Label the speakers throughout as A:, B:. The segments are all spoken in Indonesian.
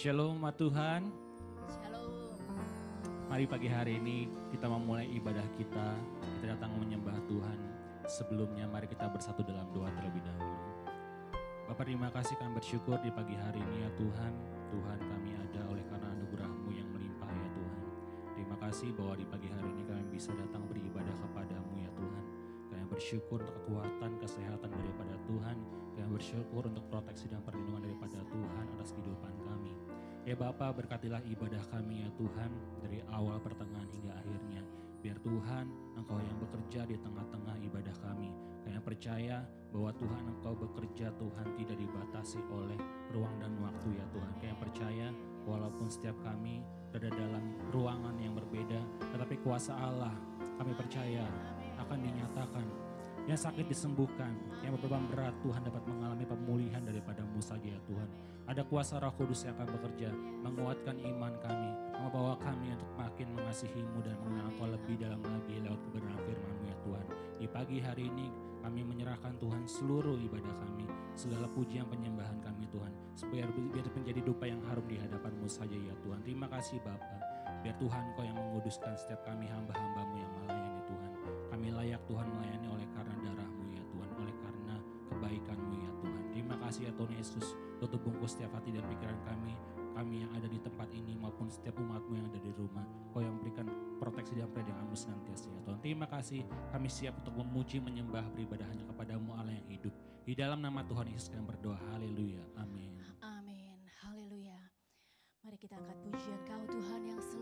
A: Shalom umat Tuhan.
B: Shalom.
A: Mari pagi hari ini kita memulai ibadah kita. Kita datang menyembah Tuhan. Sebelumnya mari kita bersatu dalam doa terlebih dahulu. Bapak terima kasih kami bersyukur di pagi hari ini ya Tuhan. Tuhan kami ada oleh karena anugerah-Mu yang melimpah ya Tuhan. Terima kasih bahwa di pagi hari ini kami bisa datang beribadah kepadamu ya Tuhan. Kami bersyukur untuk kekuatan, kesehatan daripada Tuhan. Kami bersyukur untuk proteksi dan perlindungan daripada Tuhan atas kehidupan kami. Ya Bapa berkatilah ibadah kami ya Tuhan dari awal pertengahan hingga akhirnya. Biar Tuhan Engkau yang bekerja di tengah-tengah ibadah kami. Kami percaya bahwa Tuhan Engkau bekerja Tuhan tidak dibatasi oleh ruang dan waktu ya Tuhan. Kami percaya walaupun setiap kami berada dalam ruangan yang berbeda, tetapi kuasa Allah kami percaya akan dinyatakan yang sakit disembuhkan, yang beban berat Tuhan dapat mengalami pemulihan daripada-Mu saja ya Tuhan. Ada kuasa roh kudus yang akan bekerja, menguatkan iman kami, membawa kami untuk makin mengasihi-Mu dan mengenal Engkau lebih dalam lagi lewat kebenaran firman-Mu ya Tuhan. Di pagi hari ini kami menyerahkan Tuhan seluruh ibadah kami, segala pujian penyembahan kami Tuhan. Supaya biar menjadi dupa yang harum di hadapan-Mu saja ya Tuhan. Terima kasih Bapa. Biar Tuhan Kau yang menguduskan setiap kami hamba-hambamu yang melayani Tuhan. Kami layak Tuhan melayani oleh kebaikan-Mu ya Tuhan. Terima kasih ya Tuhan Yesus, tutup bungkus setiap hati dan pikiran kami, kami yang ada di tempat ini maupun setiap umat-Mu yang ada di rumah. Kau yang berikan proteksi dan perlindungan-Mu senantiasa ya Tuhan. Terima kasih, kami siap untuk memuji, menyembah, beribadah hanya kepadamu Allah yang hidup. Di dalam nama Tuhan Yesus kami berdoa, haleluya, amin.
B: Amin. Haleluya. Mari kita angkat pujian Kau Tuhan yang selamatkanku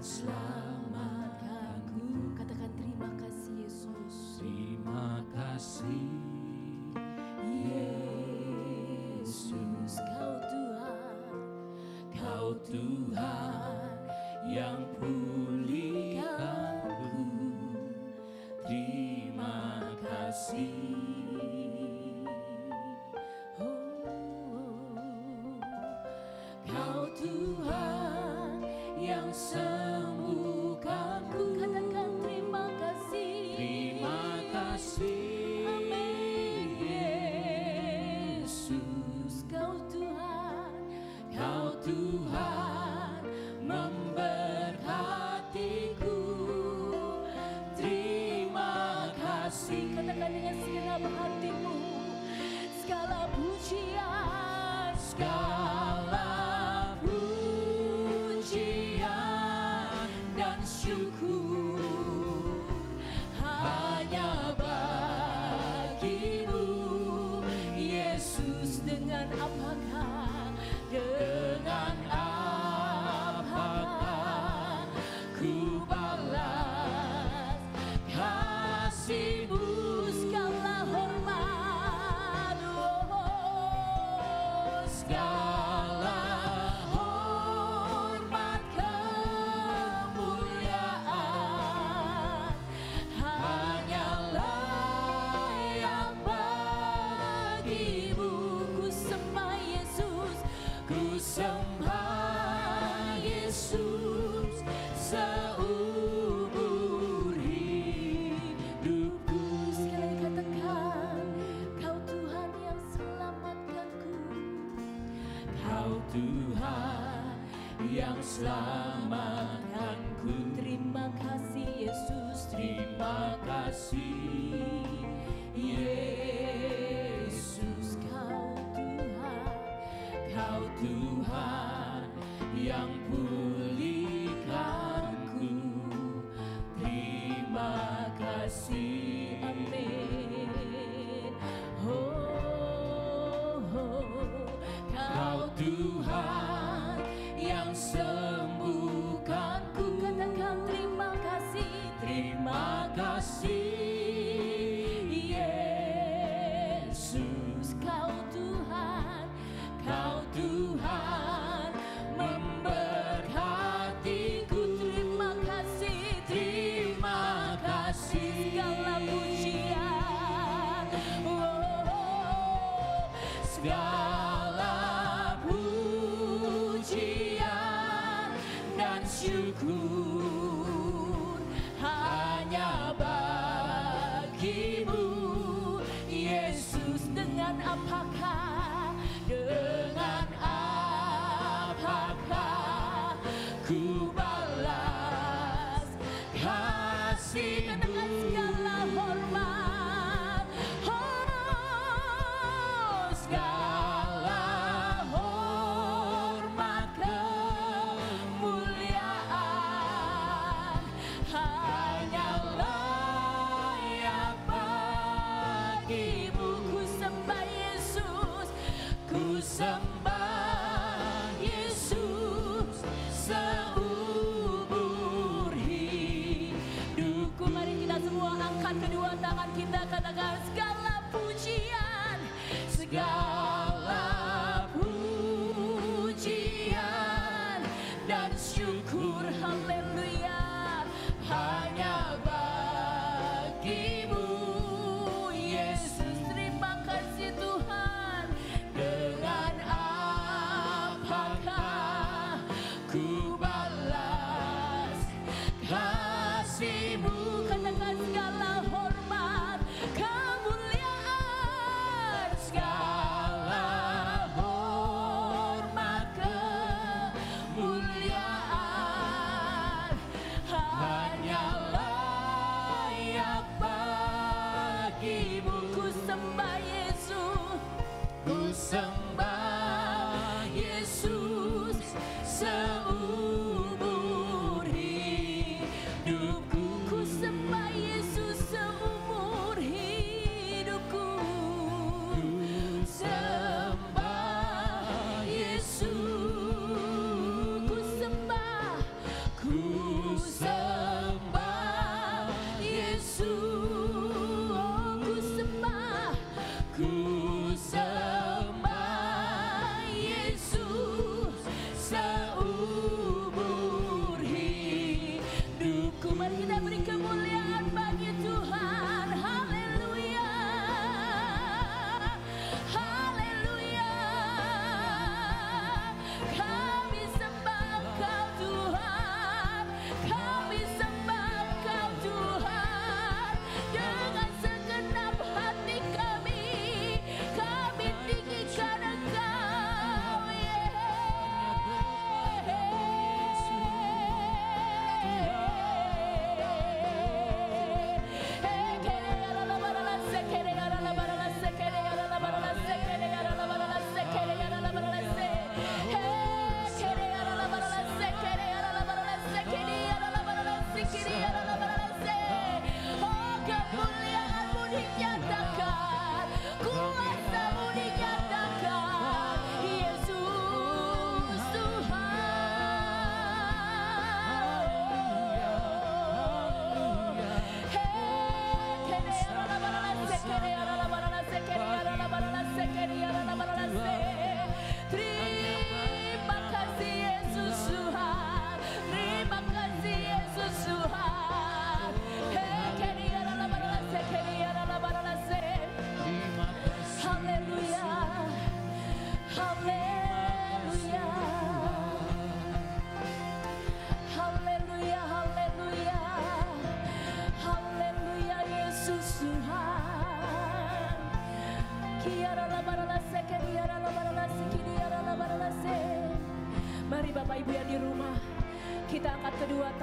B: yang selamatkanku.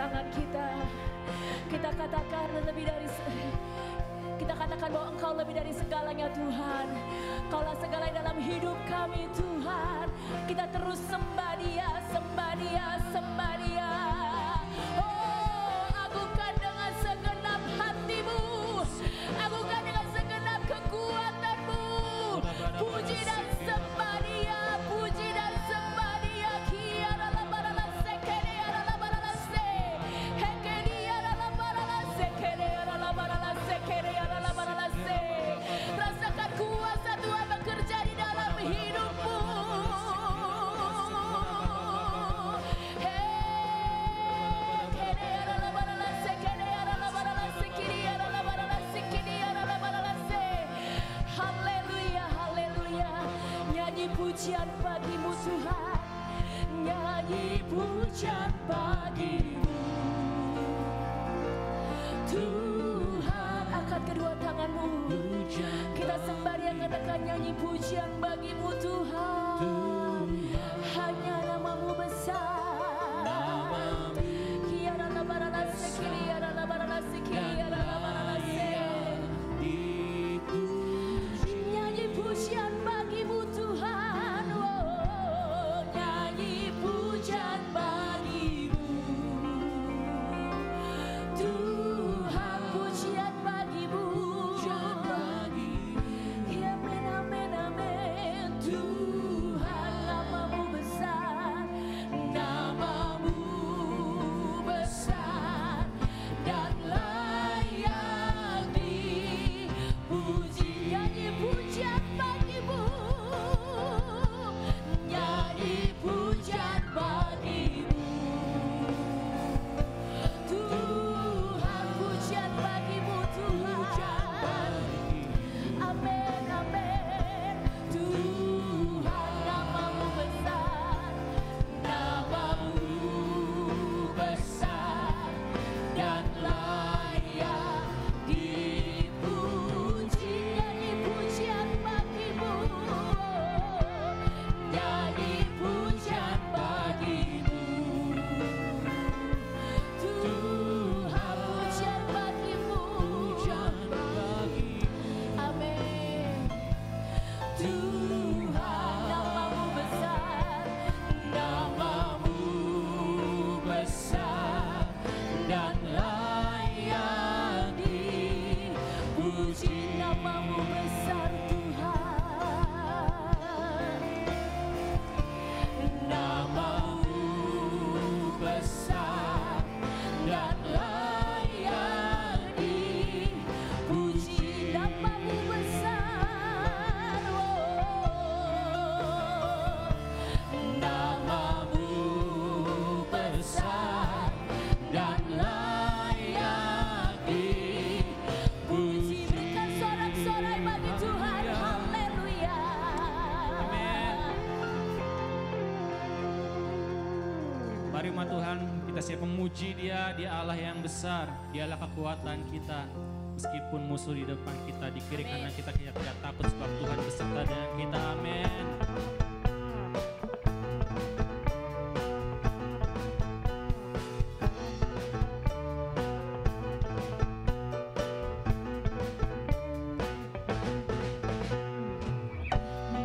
B: Tangan kita. Kita katakan lebih dari kita katakan bahwa Engkau lebih dari segalanya Tuhan. Kaulah segala dalam hidup kami Tuhan. Kita terus sembah pujian bagimu Tuhan. Nyanyi pujian bagimu. Tuhan, angkat kedua tanganmu. Kita sembah
A: memuji dia, dia Allah yang besar, dialah kekuatan kita. Meskipun musuh di depan kita, di kiri kanan kita tidak, tidak takut sebab Tuhan beserta dengan kita. Amin.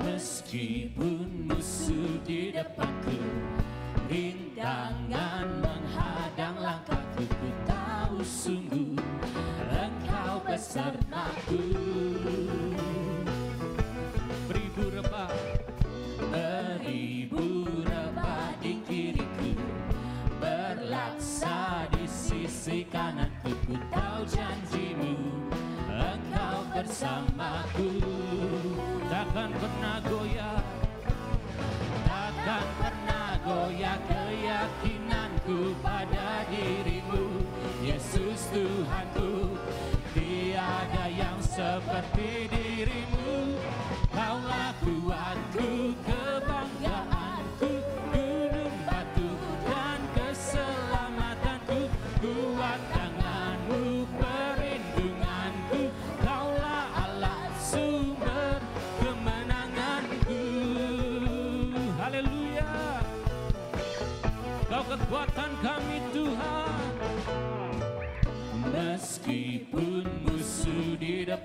A: Meskipun musuh di depanku Rintangan menghadang langkahku Ku tahu sungguh Engkau besertaku Beribu rebah Beribu rebah di kiriku. Berlaksa di sisi kananku Ku tahu janjimu Engkau bersamaku. Takkan pernah goyah Takkan goyah keyakinanku pada dirimu Yesus Tuhanku. Tiada yang seperti dirimu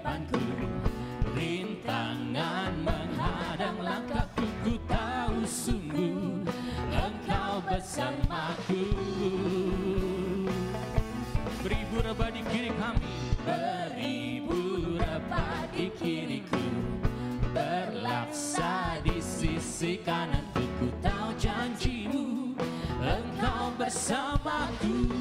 A: depanku Rintangan menghadang langkahku Ku tahu sungguh Engkau bersamaku. Beribu rebah di kiri kami Beribu rebah di kiriku. Berlaksa di sisi kananku Ku tahu janjimu Engkau bersamaku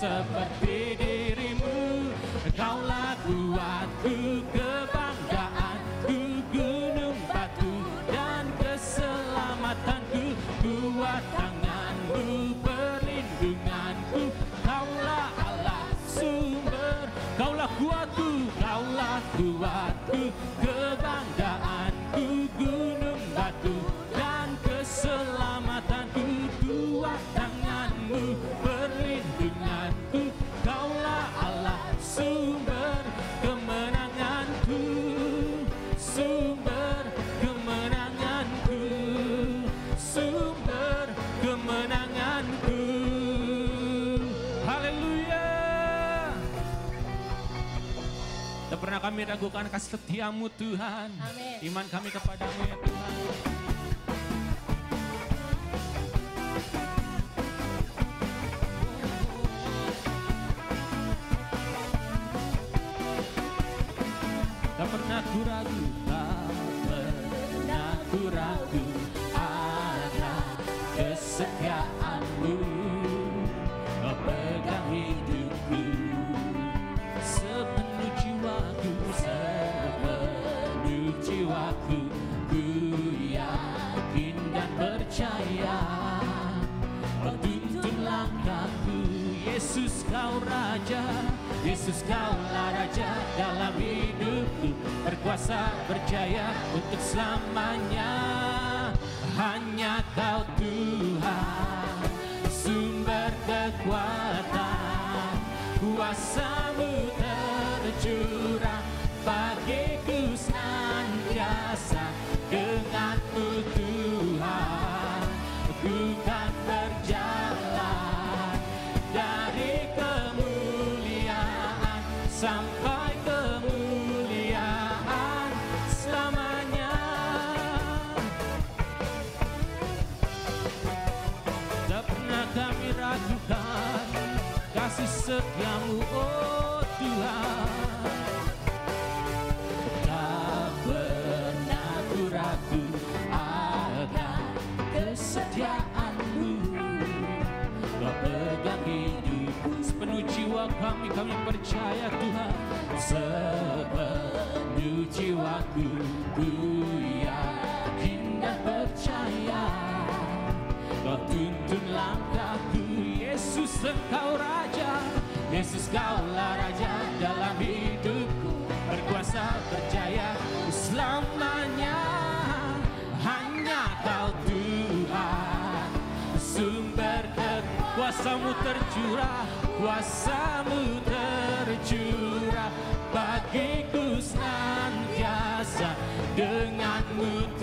A: seperti dirimu. Kaulah kuatku kebanggaanku Gunung batu dan keselamatanku. Kuat tanganmu perlindunganku. Kaulah Allah sumber Kaulah kuatku, kaulah kuatku kami ragukan kasih setiamu Tuhan
B: Amin.
A: Iman kami kepadamu ya Tuhan Kaulah Raja dalam hidupku. Berkuasa berjaya untuk selamanya. Hanya kau Tuhan Sumber kekuatan. Kuasamu jiwa kami kami percaya Tuhan. Sepenuh jiwaku ku yakin dan percaya. Kau tuntun langkahku Yesus engkau Raja. Yesus kaulah Raja dalam hidupku. Berkuasa berjaya selamanya. Hanya kau Tuhan Sumber kekuasamu tercurah Kuasamu tercurah. Bagiku senantiasa Denganmu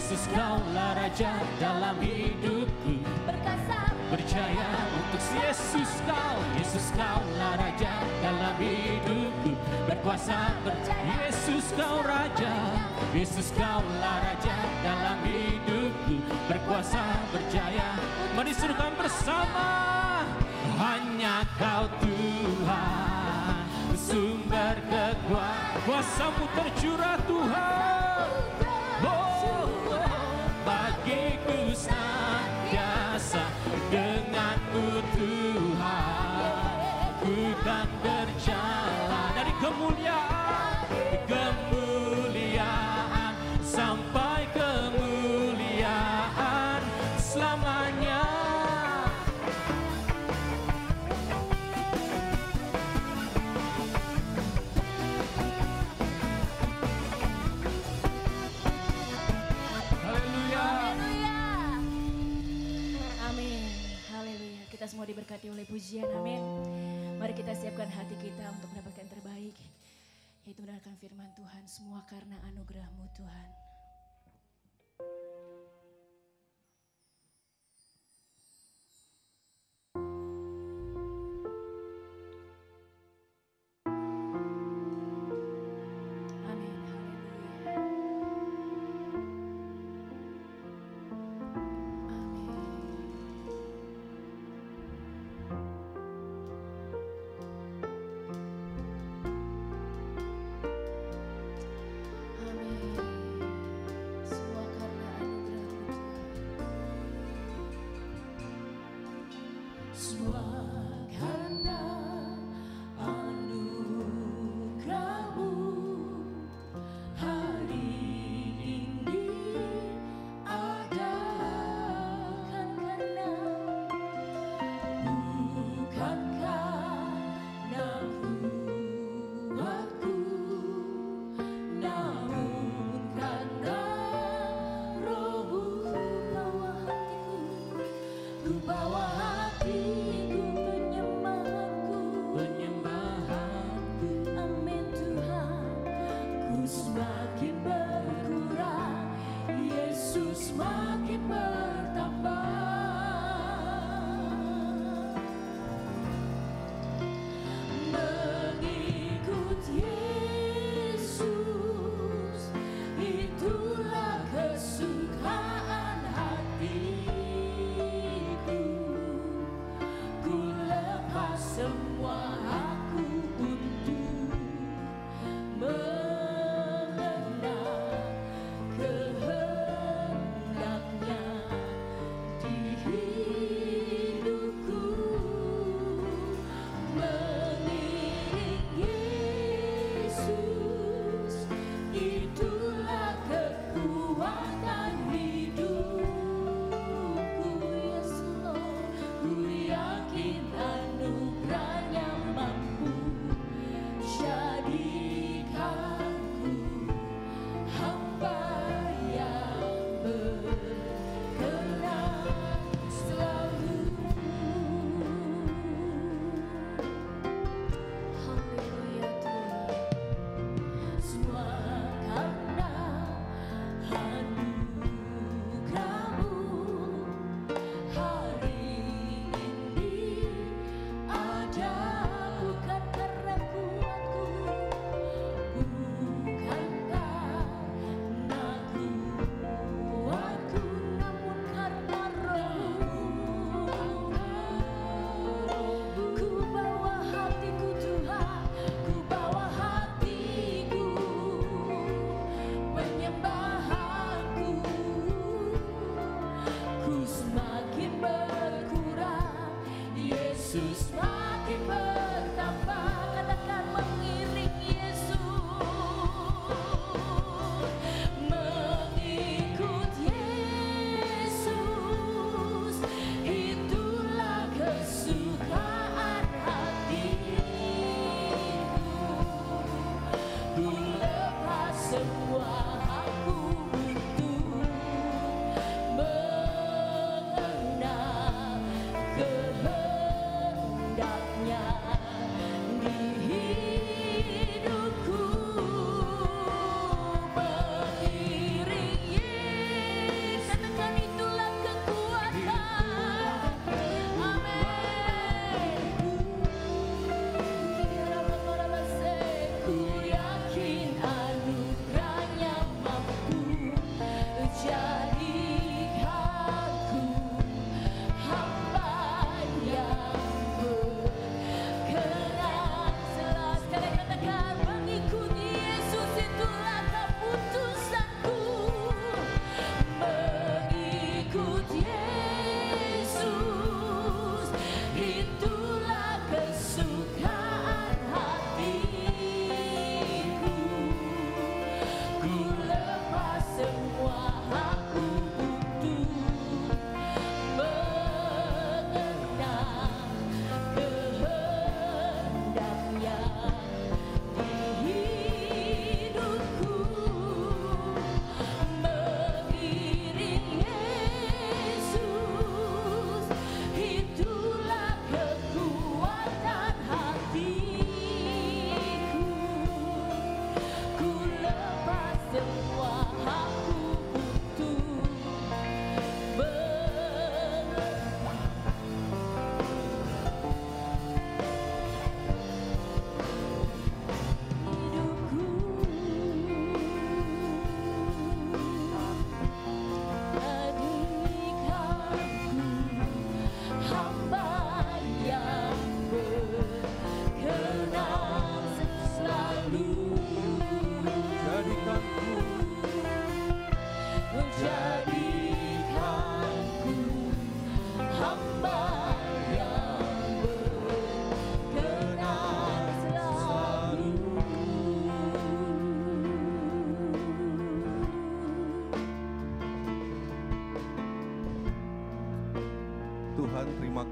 A: Yesus kaulah Raja dalam hidupku.
B: Berkasa
A: Percaya untuk Yesus kau. Yesus kaulah Raja dalam hidupku. Berkuasa berjaya Yesus kau Raja. Yesus kaulah Raja dalam hidupku. Berkuasa berjaya Mari serukan bersama. Hanya kau Tuhan Sumber kekuatan Kuasamu tercurah Tuhan. Oh, bagiku senantiasa
B: diberkati oleh pujian. Amin. Mari kita siapkan hati kita untuk mendapatkan terbaik. Yaitu mendengarkan firman Tuhan. Semua karena anugerahmu Tuhan.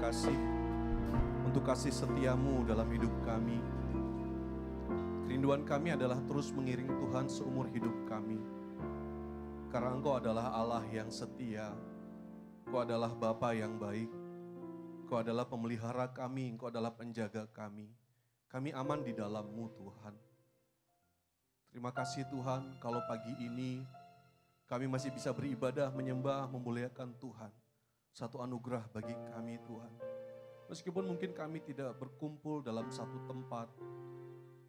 C: Kasih untuk kasih setiamu dalam hidup kami. Kerinduan kami adalah terus mengiring Tuhan seumur hidup kami. Karena Engkau adalah Allah yang setia, Engkau adalah Bapa yang baik, Engkau adalah pemelihara kami, Engkau adalah penjaga kami. Kami aman di dalammu Tuhan. Terima kasih Tuhan kalau pagi ini kami masih bisa beribadah, menyembah, memuliakan Tuhan. Satu anugerah bagi kami Tuhan. Meskipun mungkin kami tidak berkumpul dalam satu tempat,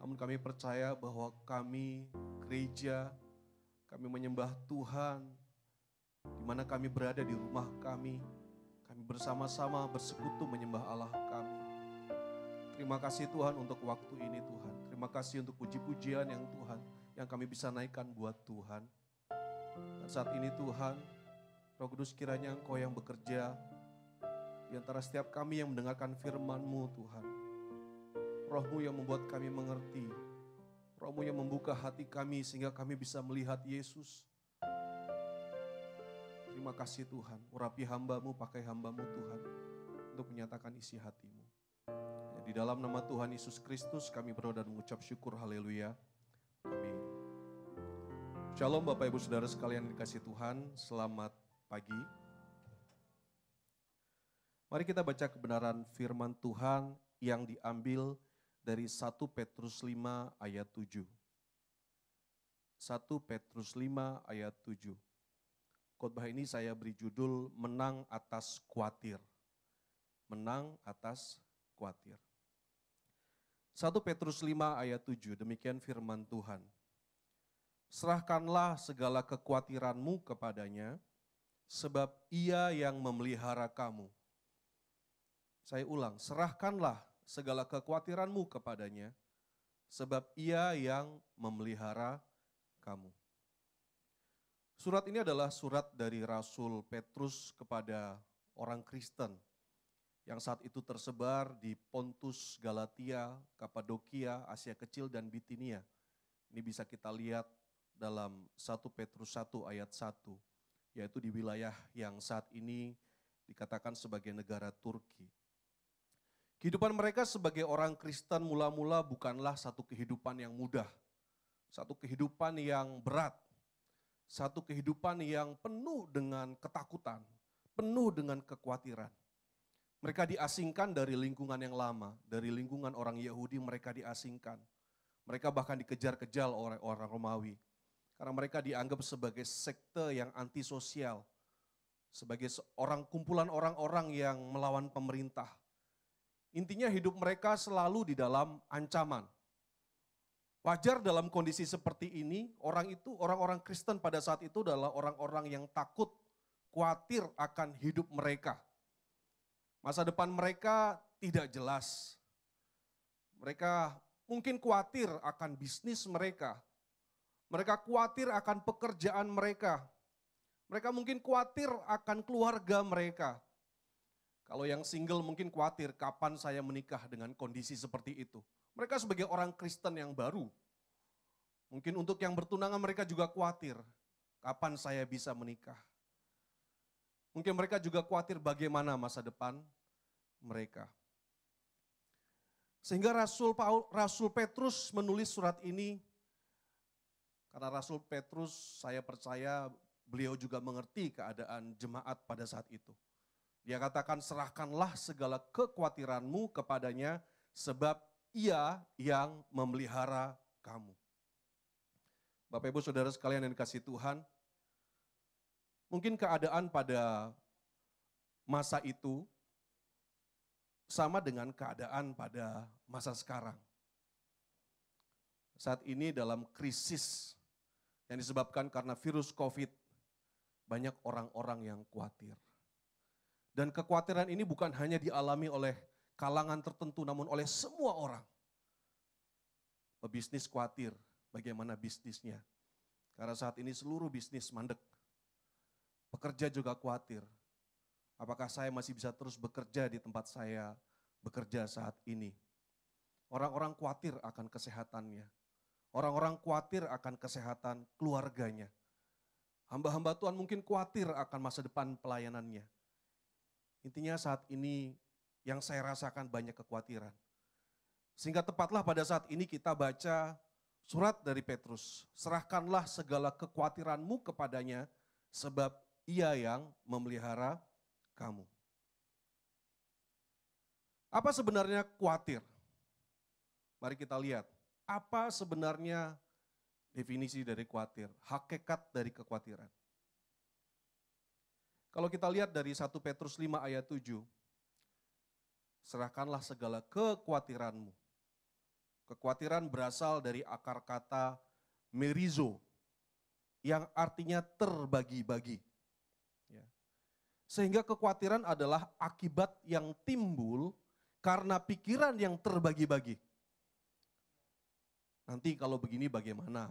C: namun kami percaya bahwa kami gereja, kami menyembah Tuhan, di mana kami berada di rumah kami, kami bersama-sama bersekutu menyembah Allah kami. Terima kasih Tuhan untuk waktu ini Tuhan. Terima kasih untuk puji-pujian yang Tuhan, yang kami bisa naikkan buat Tuhan. Dan saat ini Tuhan, Roh Kudus kiranya Engkau yang bekerja di antara setiap kami yang mendengarkan firman-Mu Tuhan. Rohmu yang membuat kami mengerti. Rohmu yang membuka hati kami sehingga kami bisa melihat Yesus. Terima kasih Tuhan, urapi hambamu, pakai hambamu Tuhan untuk menyatakan isi hatimu. Di dalam nama Tuhan Yesus Kristus kami berdoa dan mengucap syukur haleluya. Amin. Shalom Bapak Ibu Saudara sekalian dikasih Tuhan, selamat pagi. Mari kita baca kebenaran firman Tuhan yang diambil dari 1 Petrus 5 ayat 7. 1 Petrus 5 ayat 7. Khotbah ini saya beri judul Menang atas Kuatir. Menang atas Kuatir. 1 Petrus 5 ayat 7, demikian firman Tuhan. Serahkanlah segala kekhawatiranmu kepadanya, sebab ia yang memelihara kamu. Saya ulang, serahkanlah segala kekhawatiranmu kepadanya, sebab ia yang memelihara kamu. Surat ini adalah surat dari Rasul Petrus kepada orang Kristen yang saat itu tersebar di Pontus, Galatia, Kapadokia, Asia Kecil, dan Bitinia. Ini bisa kita lihat dalam 1 Petrus 1 ayat 1, yaitu di wilayah yang saat ini dikatakan sebagai negara Turki. Kehidupan mereka sebagai orang Kristen mula-mula bukanlah satu kehidupan yang mudah, satu kehidupan yang berat, satu kehidupan yang penuh dengan ketakutan, penuh dengan kekhawatiran. Mereka diasingkan dari lingkungan yang lama, dari lingkungan orang Yahudi mereka diasingkan. Mereka bahkan dikejar-kejar oleh orang Romawi. Karena mereka dianggap sebagai sekte yang antisosial. Sebagai seorang kumpulan orang-orang yang melawan pemerintah. Intinya hidup mereka selalu di dalam ancaman. Wajar dalam kondisi seperti ini, orang itu, orang-orang Kristen pada saat itu adalah orang-orang yang takut, khawatir akan hidup mereka Masa depan mereka tidak jelas. Mereka mungkin khawatir akan bisnis mereka. Mereka khawatir akan pekerjaan mereka. Mereka mungkin khawatir akan keluarga mereka. Kalau yang single mungkin khawatir kapan saya menikah dengan kondisi seperti itu. Mereka sebagai orang Kristen yang baru. Mungkin untuk yang bertunangan mereka juga khawatir. Kapan saya bisa menikah? Mungkin mereka juga khawatir bagaimana masa depan mereka. Sehingga Rasul Paul, Rasul Petrus menulis surat ini karena Rasul Petrus saya percaya beliau juga mengerti keadaan jemaat pada saat itu. Dia katakan serahkanlah segala kekhawatiranmu kepadanya sebab ia yang memelihara kamu. Bapak Ibu Saudara sekalian yang dikasih Tuhan, Mungkin keadaan pada masa itu sama dengan keadaan pada masa sekarang. Saat ini dalam krisis yang disebabkan karena virus COVID, banyak orang-orang yang khawatir. Dan kekhawatiran ini bukan hanya dialami oleh kalangan tertentu, namun oleh semua orang. Pebisnis khawatir bagaimana bisnisnya. Karena saat ini seluruh bisnis mandek. Pekerja juga khawatir. Apakah saya masih bisa terus bekerja di tempat saya bekerja saat ini? Orang-orang khawatir akan kesehatannya. Orang-orang khawatir akan kesehatan keluarganya. Hamba-hamba Tuhan mungkin khawatir akan masa depan pelayanannya. Intinya saat ini yang saya rasakan banyak kekhawatiran. Sehingga tepatlah pada saat ini kita baca surat dari Petrus. Serahkanlah segala kekhawatiranmu kepadanya sebab ia yang memelihara kamu. Apa sebenarnya khawatir? Mari kita lihat. Apa sebenarnya definisi dari khawatir? Hakikat dari kekhawatiran. Kalau kita lihat dari 1 Petrus 5 ayat 7, serahkanlah segala kekhawatiranmu. Kekhawatiran berasal dari akar kata merizo, yang artinya terbagi-bagi. Ya. Sehingga kekhawatiran adalah akibat yang timbul karena pikiran yang terbagi-bagi. Nanti kalau begini bagaimana?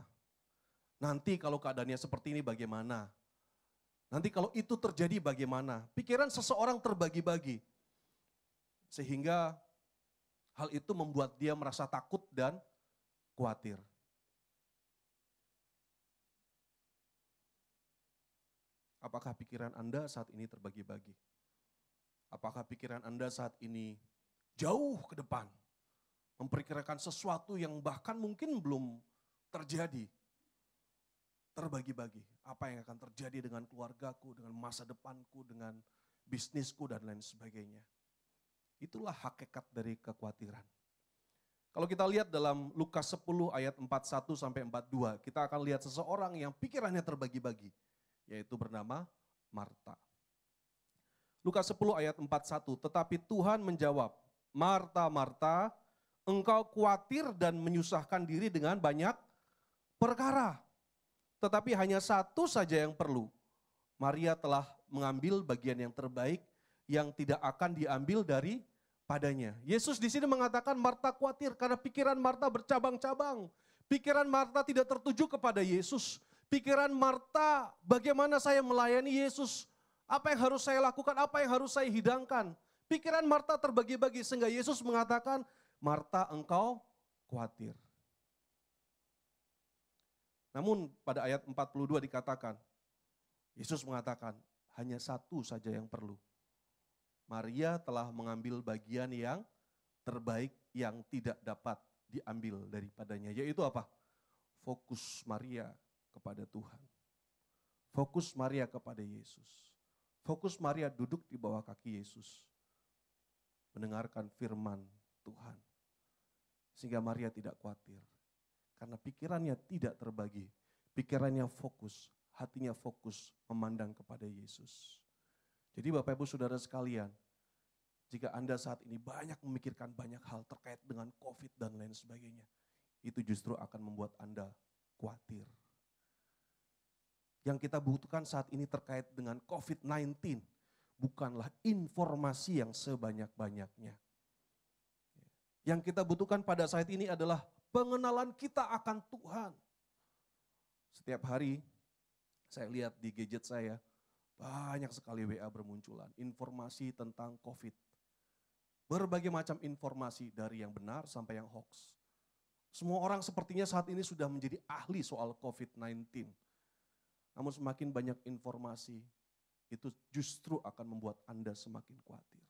C: Nanti kalau keadaannya seperti ini bagaimana? Nanti kalau itu terjadi bagaimana? Pikiran seseorang terbagi-bagi. Sehingga hal itu membuat dia merasa takut dan khawatir. Apakah pikiran Anda saat ini terbagi-bagi? Apakah pikiran Anda saat ini jauh ke depan? Memperkirakan sesuatu yang bahkan mungkin belum terjadi terbagi-bagi. Apa yang akan terjadi dengan keluargaku, dengan masa depanku, dengan bisnisku dan lain sebagainya. Itulah hakikat dari kekhawatiran. Kalau kita lihat dalam Lukas 10 ayat 41 sampai 42, kita akan lihat seseorang yang pikirannya terbagi-bagi, yaitu bernama Marta. Lukas 10 ayat 41, tetapi Tuhan menjawab, Marta, Marta, engkau khawatir dan menyusahkan diri dengan banyak perkara. Tetapi hanya satu saja yang perlu. Maria telah mengambil bagian yang terbaik yang tidak akan diambil dari padanya. Yesus di sini mengatakan Marta khawatir karena pikiran Marta bercabang-cabang. Pikiran Marta tidak tertuju kepada Yesus. Pikiran Marta bagaimana saya melayani Yesus. Apa yang harus saya lakukan, apa yang harus saya hidangkan. Pikiran Marta terbagi-bagi sehingga Yesus mengatakan, Marta engkau khawatir. Namun pada ayat 42 dikatakan, Yesus mengatakan hanya satu saja yang perlu. Maria telah mengambil bagian yang terbaik yang tidak dapat diambil daripadanya. Yaitu apa? Fokus Maria kepada Tuhan. Fokus Maria kepada Yesus. Fokus Maria duduk di bawah kaki Yesus. Mendengarkan firman Tuhan. Sehingga Maria tidak khawatir karena pikirannya tidak terbagi. Pikirannya fokus, hatinya fokus memandang kepada Yesus. Jadi Bapak Ibu Saudara sekalian, jika Anda saat ini banyak memikirkan banyak hal terkait dengan COVID dan lain sebagainya, itu justru akan membuat Anda khawatir. Yang kita butuhkan saat ini terkait dengan COVID-19 bukanlah informasi yang sebanyak-banyaknya. Yang kita butuhkan pada saat ini adalah pengenalan kita akan Tuhan. Setiap hari saya lihat di gadget saya, banyak sekali WA bermunculan, informasi tentang COVID. Berbagai macam informasi dari yang benar sampai yang hoax. Semua orang sepertinya saat ini sudah menjadi ahli soal COVID-19. Namun semakin banyak informasi, itu justru akan membuat Anda semakin khawatir.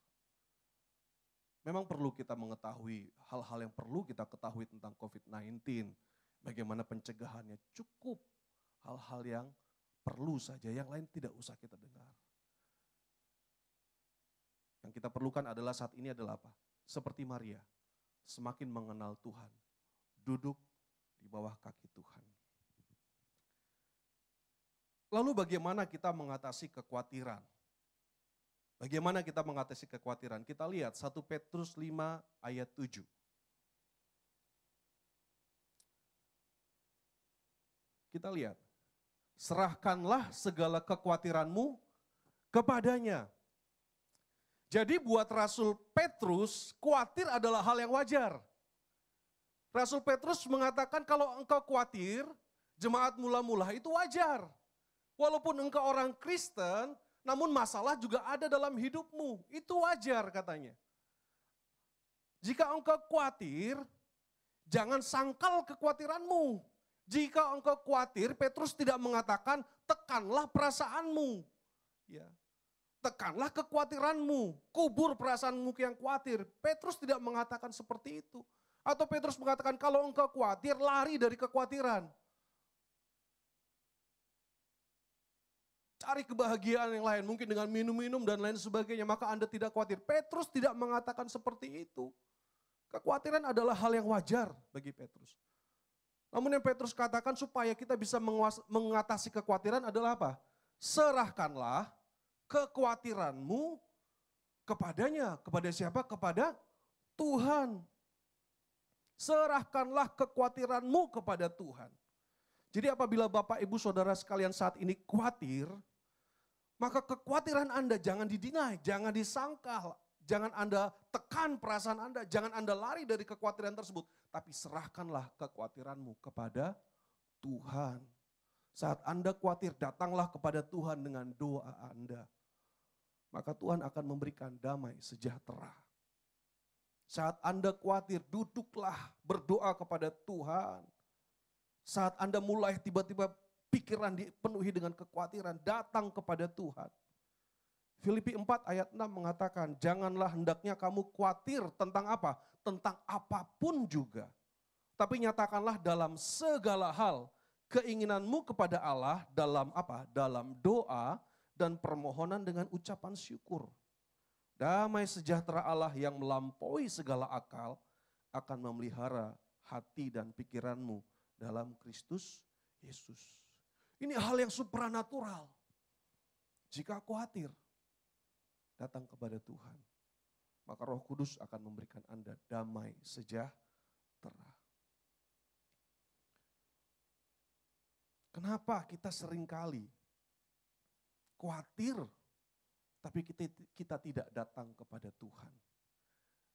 C: Memang perlu kita mengetahui hal-hal yang perlu kita ketahui tentang COVID-19. Bagaimana pencegahannya cukup hal-hal yang perlu saja, yang lain tidak usah kita dengar. Yang kita perlukan adalah saat ini adalah apa? Seperti Maria, semakin mengenal Tuhan, duduk di bawah kaki Tuhan. Lalu bagaimana kita mengatasi kekhawatiran? Bagaimana kita mengatasi kekhawatiran? Kita lihat 1 Petrus 5 ayat 7. Kita lihat. Serahkanlah segala kekhawatiranmu kepadanya. Jadi buat Rasul Petrus, khawatir adalah hal yang wajar. Rasul Petrus mengatakan kalau engkau khawatir, jemaat mula-mula itu wajar. Walaupun engkau orang Kristen, namun masalah juga ada dalam hidupmu. Itu wajar katanya. Jika engkau khawatir, jangan sangkal kekhawatiranmu. Jika engkau khawatir, Petrus tidak mengatakan tekanlah perasaanmu. Ya. tekanlah kekhawatiranmu, kubur perasaanmu yang khawatir. Petrus tidak mengatakan seperti itu. Atau Petrus mengatakan kalau engkau khawatir, lari dari kekhawatiran. Cari kebahagiaan yang lain, mungkin dengan minum-minum dan lain sebagainya, maka Anda tidak khawatir. Petrus tidak mengatakan seperti itu. Kekhawatiran adalah hal yang wajar bagi Petrus. Namun yang Petrus katakan supaya kita bisa mengatasi kekhawatiran adalah apa? Serahkanlah kekhawatiranmu kepadanya. Kepada siapa? Kepada Tuhan. Serahkanlah kekhawatiranmu kepada Tuhan. Jadi apabila Bapak Ibu Saudara sekalian saat ini khawatir, maka kekhawatiran Anda jangan didinai, jangan disangkal, jangan Anda tekan perasaan Anda, jangan Anda lari dari kekhawatiran tersebut. Tapi serahkanlah kekhawatiranmu kepada Tuhan. Saat Anda khawatir, datanglah kepada Tuhan dengan doa Anda. Maka Tuhan akan memberikan damai sejahtera. Saat Anda khawatir, duduklah berdoa kepada Tuhan. Saat Anda mulai tiba-tiba pikiran dipenuhi dengan kekhawatiran, datang kepada Tuhan. Filipi 4 ayat 6 mengatakan, janganlah hendaknya kamu khawatir tentang apa? Tentang apa pun juga. Tapi nyatakanlah dalam segala hal, keinginanmu kepada Allah dalam apa? Dalam doa dan permohonan dengan ucapan syukur. Damai sejahtera Allah yang melampaui segala akal akan memelihara hati dan pikiranmu dalam Kristus Yesus. Ini hal yang supranatural. Jika khawatir, datang kepada Tuhan. Maka roh kudus akan memberikan Anda damai sejahtera. Kenapa kita sering kali khawatir, tapi kita, kita tidak datang kepada Tuhan.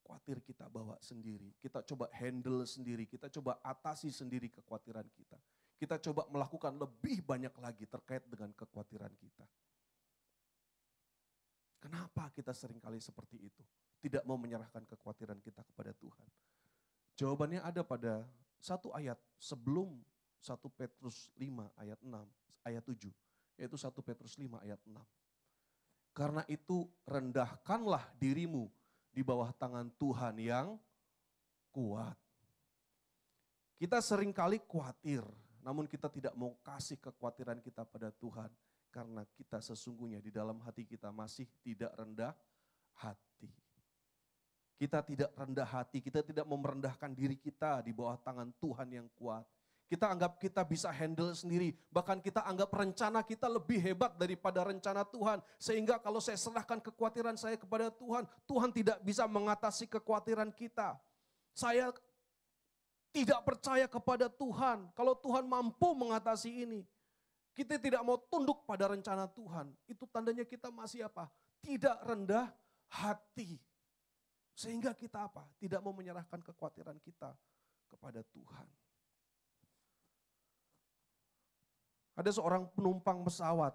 C: Khawatir kita bawa sendiri, kita coba handle sendiri, kita coba atasi sendiri kekhawatiran kita kita coba melakukan lebih banyak lagi terkait dengan kekhawatiran kita. Kenapa kita sering kali seperti itu? Tidak mau menyerahkan kekhawatiran kita kepada Tuhan. Jawabannya ada pada satu ayat sebelum 1 Petrus 5 ayat 6, ayat 7. Yaitu 1 Petrus 5 ayat 6. Karena itu rendahkanlah dirimu di bawah tangan Tuhan yang kuat. Kita sering kali khawatir, namun kita tidak mau kasih kekhawatiran kita pada Tuhan karena kita sesungguhnya di dalam hati kita masih tidak rendah hati. Kita tidak rendah hati, kita tidak merendahkan diri kita di bawah tangan Tuhan yang kuat. Kita anggap kita bisa handle sendiri, bahkan kita anggap rencana kita lebih hebat daripada rencana Tuhan. Sehingga kalau saya serahkan kekhawatiran saya kepada Tuhan, Tuhan tidak bisa mengatasi kekhawatiran kita. Saya tidak percaya kepada Tuhan. Kalau Tuhan mampu mengatasi ini, kita tidak mau tunduk pada rencana Tuhan. Itu tandanya kita masih apa? Tidak rendah hati. Sehingga kita apa? Tidak mau menyerahkan kekhawatiran kita kepada Tuhan. Ada seorang penumpang pesawat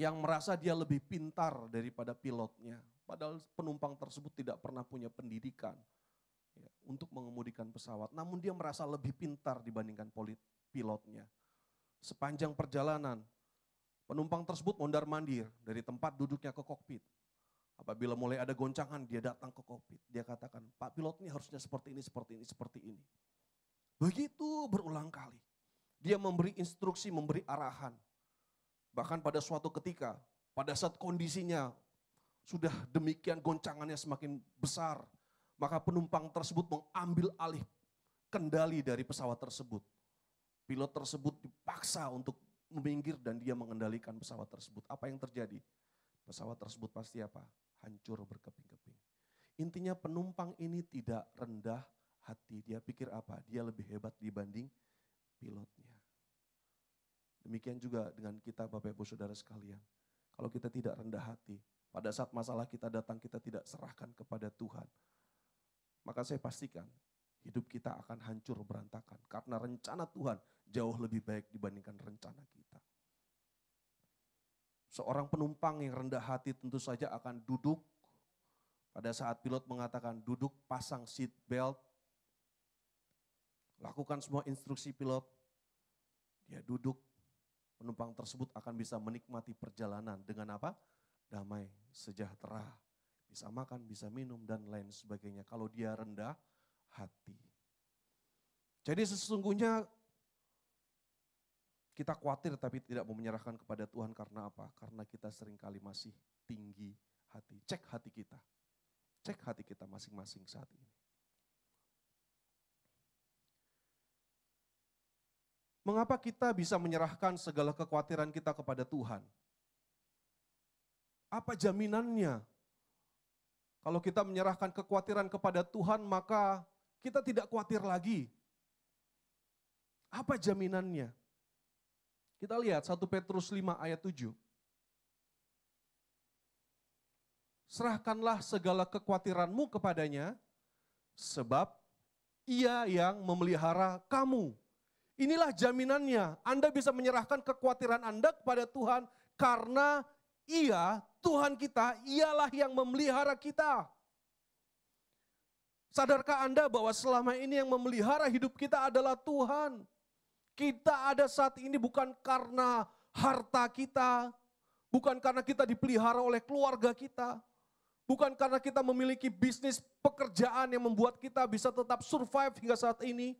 C: yang merasa dia lebih pintar daripada pilotnya. Padahal penumpang tersebut tidak pernah punya pendidikan untuk mengemudikan pesawat. Namun dia merasa lebih pintar dibandingkan pilotnya. Sepanjang perjalanan, penumpang tersebut mondar mandir dari tempat duduknya ke kokpit. Apabila mulai ada goncangan, dia datang ke kokpit. Dia katakan, Pak pilot ini harusnya seperti ini, seperti ini, seperti ini. Begitu berulang kali. Dia memberi instruksi, memberi arahan. Bahkan pada suatu ketika, pada saat kondisinya sudah demikian goncangannya semakin besar, maka penumpang tersebut mengambil alih kendali dari pesawat tersebut. Pilot tersebut dipaksa untuk meminggir dan dia mengendalikan pesawat tersebut. Apa yang terjadi? Pesawat tersebut pasti apa? Hancur berkeping-keping. Intinya penumpang ini tidak rendah hati. Dia pikir apa? Dia lebih hebat dibanding pilotnya. Demikian juga dengan kita Bapak Ibu Saudara sekalian. Kalau kita tidak rendah hati, pada saat masalah kita datang kita tidak serahkan kepada Tuhan maka saya pastikan hidup kita akan hancur berantakan. Karena rencana Tuhan jauh lebih baik dibandingkan rencana kita. Seorang penumpang yang rendah hati tentu saja akan duduk pada saat pilot mengatakan duduk pasang seat belt, lakukan semua instruksi pilot, dia duduk, penumpang tersebut akan bisa menikmati perjalanan dengan apa? damai, sejahtera, bisa makan, bisa minum, dan lain sebagainya. Kalau dia rendah hati. Jadi sesungguhnya kita khawatir tapi tidak mau menyerahkan kepada Tuhan karena apa? Karena kita sering kali masih tinggi hati. Cek hati kita. Cek hati kita masing-masing saat ini. Mengapa kita bisa menyerahkan segala kekhawatiran kita kepada Tuhan? Apa jaminannya? Kalau kita menyerahkan kekhawatiran kepada Tuhan, maka kita tidak khawatir lagi. Apa jaminannya? Kita lihat 1 Petrus 5 ayat 7. Serahkanlah segala kekhawatiranmu kepadanya, sebab ia yang memelihara kamu. Inilah jaminannya. Anda bisa menyerahkan kekhawatiran Anda kepada Tuhan karena ia, Tuhan kita, ialah yang memelihara kita. Sadarkah Anda bahwa selama ini yang memelihara hidup kita adalah Tuhan? Kita ada saat ini bukan karena harta kita, bukan karena kita dipelihara oleh keluarga kita, bukan karena kita memiliki bisnis pekerjaan yang membuat kita bisa tetap survive hingga saat ini,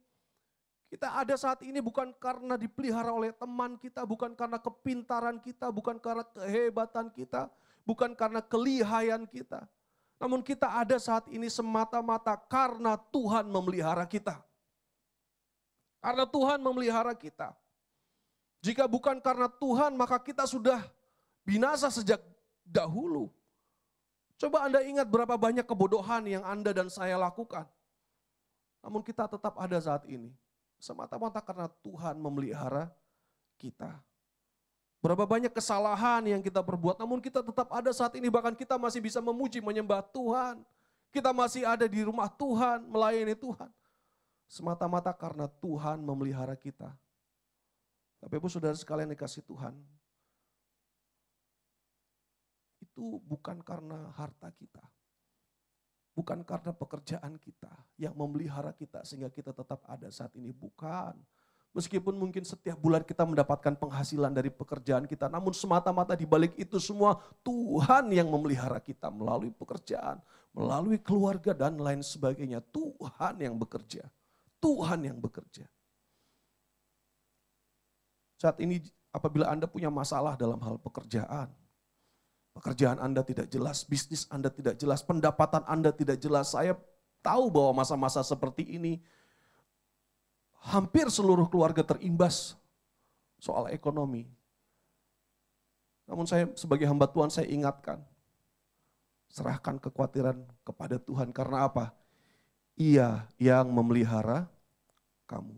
C: kita ada saat ini bukan karena dipelihara oleh teman kita, bukan karena kepintaran kita, bukan karena kehebatan kita, bukan karena kelihayan kita. Namun kita ada saat ini semata-mata karena Tuhan memelihara kita. Karena Tuhan memelihara kita. Jika bukan karena Tuhan maka kita sudah binasa sejak dahulu. Coba Anda ingat berapa banyak kebodohan yang Anda dan saya lakukan. Namun kita tetap ada saat ini. Semata-mata karena Tuhan memelihara kita. Berapa banyak kesalahan yang kita perbuat, namun kita tetap ada saat ini, bahkan kita masih bisa memuji, menyembah Tuhan. Kita masih ada di rumah Tuhan, melayani Tuhan. Semata-mata karena Tuhan memelihara kita. Tapi ibu saudara sekalian dikasih Tuhan, itu bukan karena harta kita. Bukan karena pekerjaan kita yang memelihara kita sehingga kita tetap ada saat ini. Bukan. Meskipun mungkin setiap bulan kita mendapatkan penghasilan dari pekerjaan kita. Namun semata-mata di balik itu semua Tuhan yang memelihara kita melalui pekerjaan. Melalui keluarga dan lain sebagainya. Tuhan yang bekerja. Tuhan yang bekerja. Saat ini apabila Anda punya masalah dalam hal pekerjaan Pekerjaan Anda tidak jelas, bisnis Anda tidak jelas, pendapatan Anda tidak jelas. Saya tahu bahwa masa-masa seperti ini hampir seluruh keluarga terimbas soal ekonomi. Namun saya sebagai hamba Tuhan saya ingatkan, serahkan kekhawatiran kepada Tuhan. Karena apa? Ia yang memelihara kamu.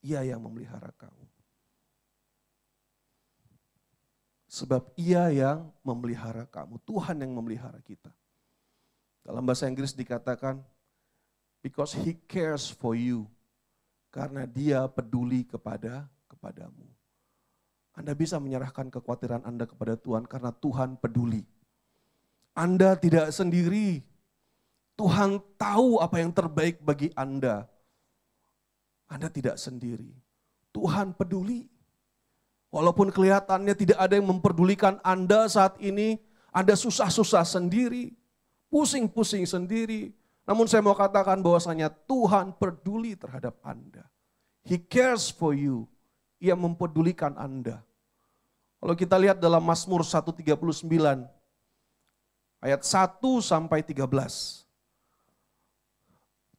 C: Ia yang memelihara kamu. Sebab ia yang memelihara kamu. Tuhan yang memelihara kita. Dalam bahasa Inggris dikatakan, because he cares for you. Karena dia peduli kepada kepadamu. Anda bisa menyerahkan kekhawatiran Anda kepada Tuhan karena Tuhan peduli. Anda tidak sendiri. Tuhan tahu apa yang terbaik bagi Anda. Anda tidak sendiri. Tuhan peduli. Walaupun kelihatannya tidak ada yang memperdulikan Anda saat ini, Anda susah-susah sendiri, pusing-pusing sendiri. Namun saya mau katakan bahwasanya Tuhan peduli terhadap Anda. He cares for you. Ia mempedulikan Anda. Kalau kita lihat dalam Mazmur 139 ayat 1 sampai 13.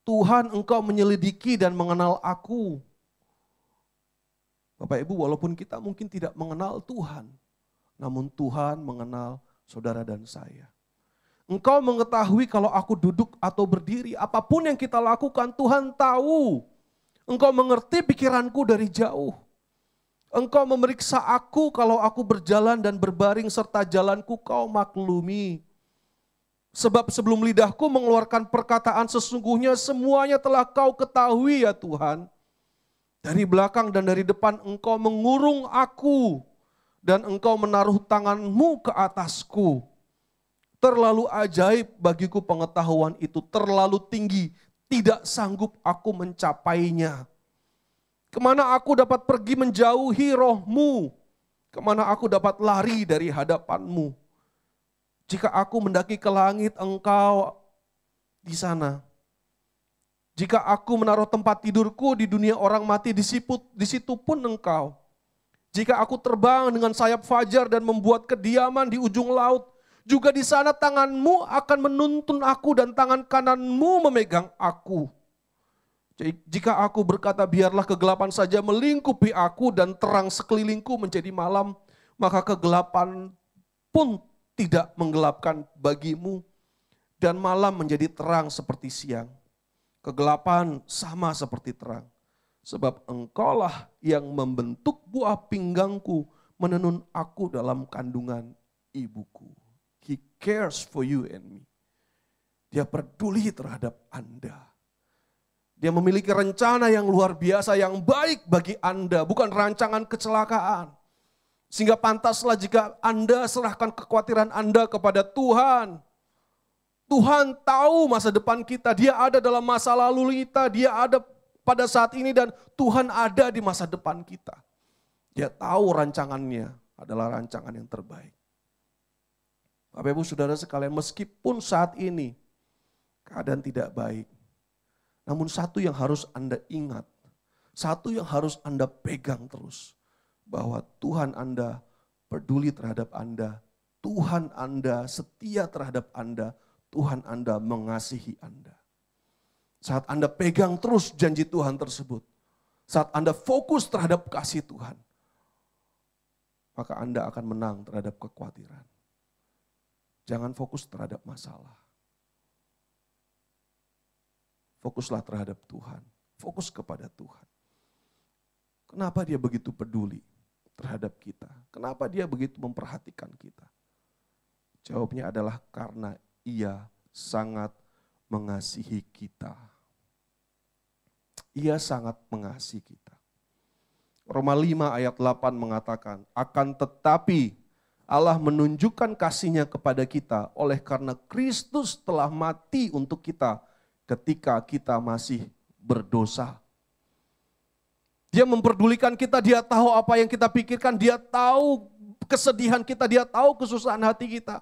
C: Tuhan engkau menyelidiki dan mengenal aku Bapak Ibu, walaupun kita mungkin tidak mengenal Tuhan, namun Tuhan mengenal saudara dan saya. Engkau mengetahui kalau aku duduk atau berdiri, apa pun yang kita lakukan, Tuhan tahu. Engkau mengerti pikiranku dari jauh. Engkau memeriksa aku kalau aku berjalan dan berbaring serta jalanku kau maklumi. Sebab sebelum lidahku mengeluarkan perkataan sesungguhnya semuanya telah kau ketahui ya Tuhan. Dari belakang dan dari depan engkau mengurung aku dan engkau menaruh tanganmu ke atasku. Terlalu ajaib bagiku pengetahuan itu, terlalu tinggi, tidak sanggup aku mencapainya. Ke mana aku dapat pergi menjauhi rohmu? Ke mana aku dapat lari dari hadapanmu? Jika aku mendaki ke langit, engkau di sana. Jika aku menaruh tempat tidurku di dunia orang mati, di situ, pun engkau. Jika aku terbang dengan sayap fajar dan membuat kediaman di ujung laut, juga di sana tanganmu akan menuntun aku dan tangan kananmu memegang aku. Jika aku berkata biarlah kegelapan saja melingkupi aku dan terang sekelilingku menjadi malam, maka kegelapan pun tidak menggelapkan bagimu dan malam menjadi terang seperti siang. Kegelapan sama seperti terang. Sebab engkaulah yang membentuk buah pinggangku, menenun aku dalam kandungan ibuku. Cares for you and me. Dia peduli terhadap Anda. Dia memiliki rencana yang luar biasa, yang baik bagi Anda, bukan rancangan kecelakaan. Sehingga pantaslah jika Anda serahkan kekhawatiran Anda kepada Tuhan. Tuhan tahu masa depan kita, Dia ada dalam masa lalu kita, Dia ada pada saat ini dan Tuhan ada di masa depan kita. Dia tahu rancangannya adalah rancangan yang terbaik. Bapak Ibu Saudara sekalian, meskipun saat ini keadaan tidak baik, namun satu yang harus Anda ingat, satu yang harus Anda pegang terus, bahwa Tuhan Anda peduli terhadap Anda, Tuhan Anda setia terhadap Anda, Tuhan Anda mengasihi Anda. Saat Anda pegang terus janji Tuhan tersebut, saat Anda fokus terhadap kasih Tuhan, maka Anda akan menang terhadap kekhawatiran. Jangan fokus terhadap masalah. Fokuslah terhadap Tuhan. Fokus kepada Tuhan. Kenapa dia begitu peduli terhadap kita? Kenapa dia begitu memperhatikan kita? Jawabnya adalah karena ia sangat mengasihi kita. Ia sangat mengasihi kita. Roma 5 ayat 8 mengatakan, akan tetapi Allah menunjukkan kasihnya kepada kita oleh karena Kristus telah mati untuk kita ketika kita masih berdosa. Dia memperdulikan kita, dia tahu apa yang kita pikirkan, dia tahu kesedihan kita, dia tahu kesusahan hati kita.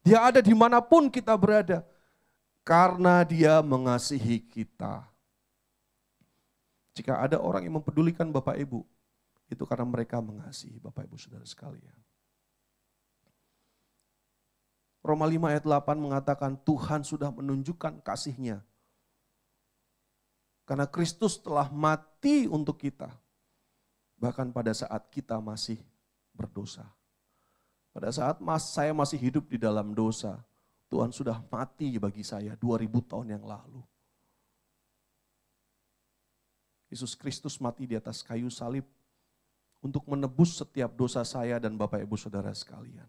C: Dia ada di mana pun kita berada. Karena dia mengasihi kita. Jika ada orang yang mempedulikan Bapak Ibu, itu karena mereka mengasihi Bapak Ibu Saudara sekalian. Roma 5 ayat 8 mengatakan Tuhan sudah menunjukkan kasihnya karena Kristus telah mati untuk kita. Bahkan pada saat kita masih berdosa. Pada saat mas, saya masih hidup di dalam dosa, Tuhan sudah mati bagi saya 2000 tahun yang lalu. Yesus Kristus mati di atas kayu salib untuk menebus setiap dosa saya dan Bapak Ibu Saudara sekalian.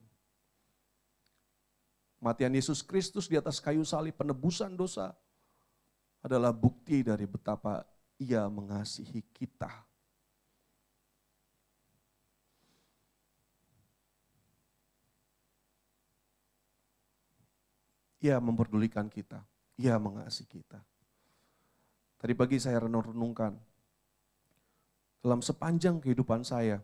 C: Matian Yesus Kristus di atas kayu salib penebusan dosa adalah bukti dari betapa ia mengasihi kita. Ia memperdulikan kita, ia mengasihi kita. Tadi pagi saya renung-renungkan, dalam sepanjang kehidupan saya,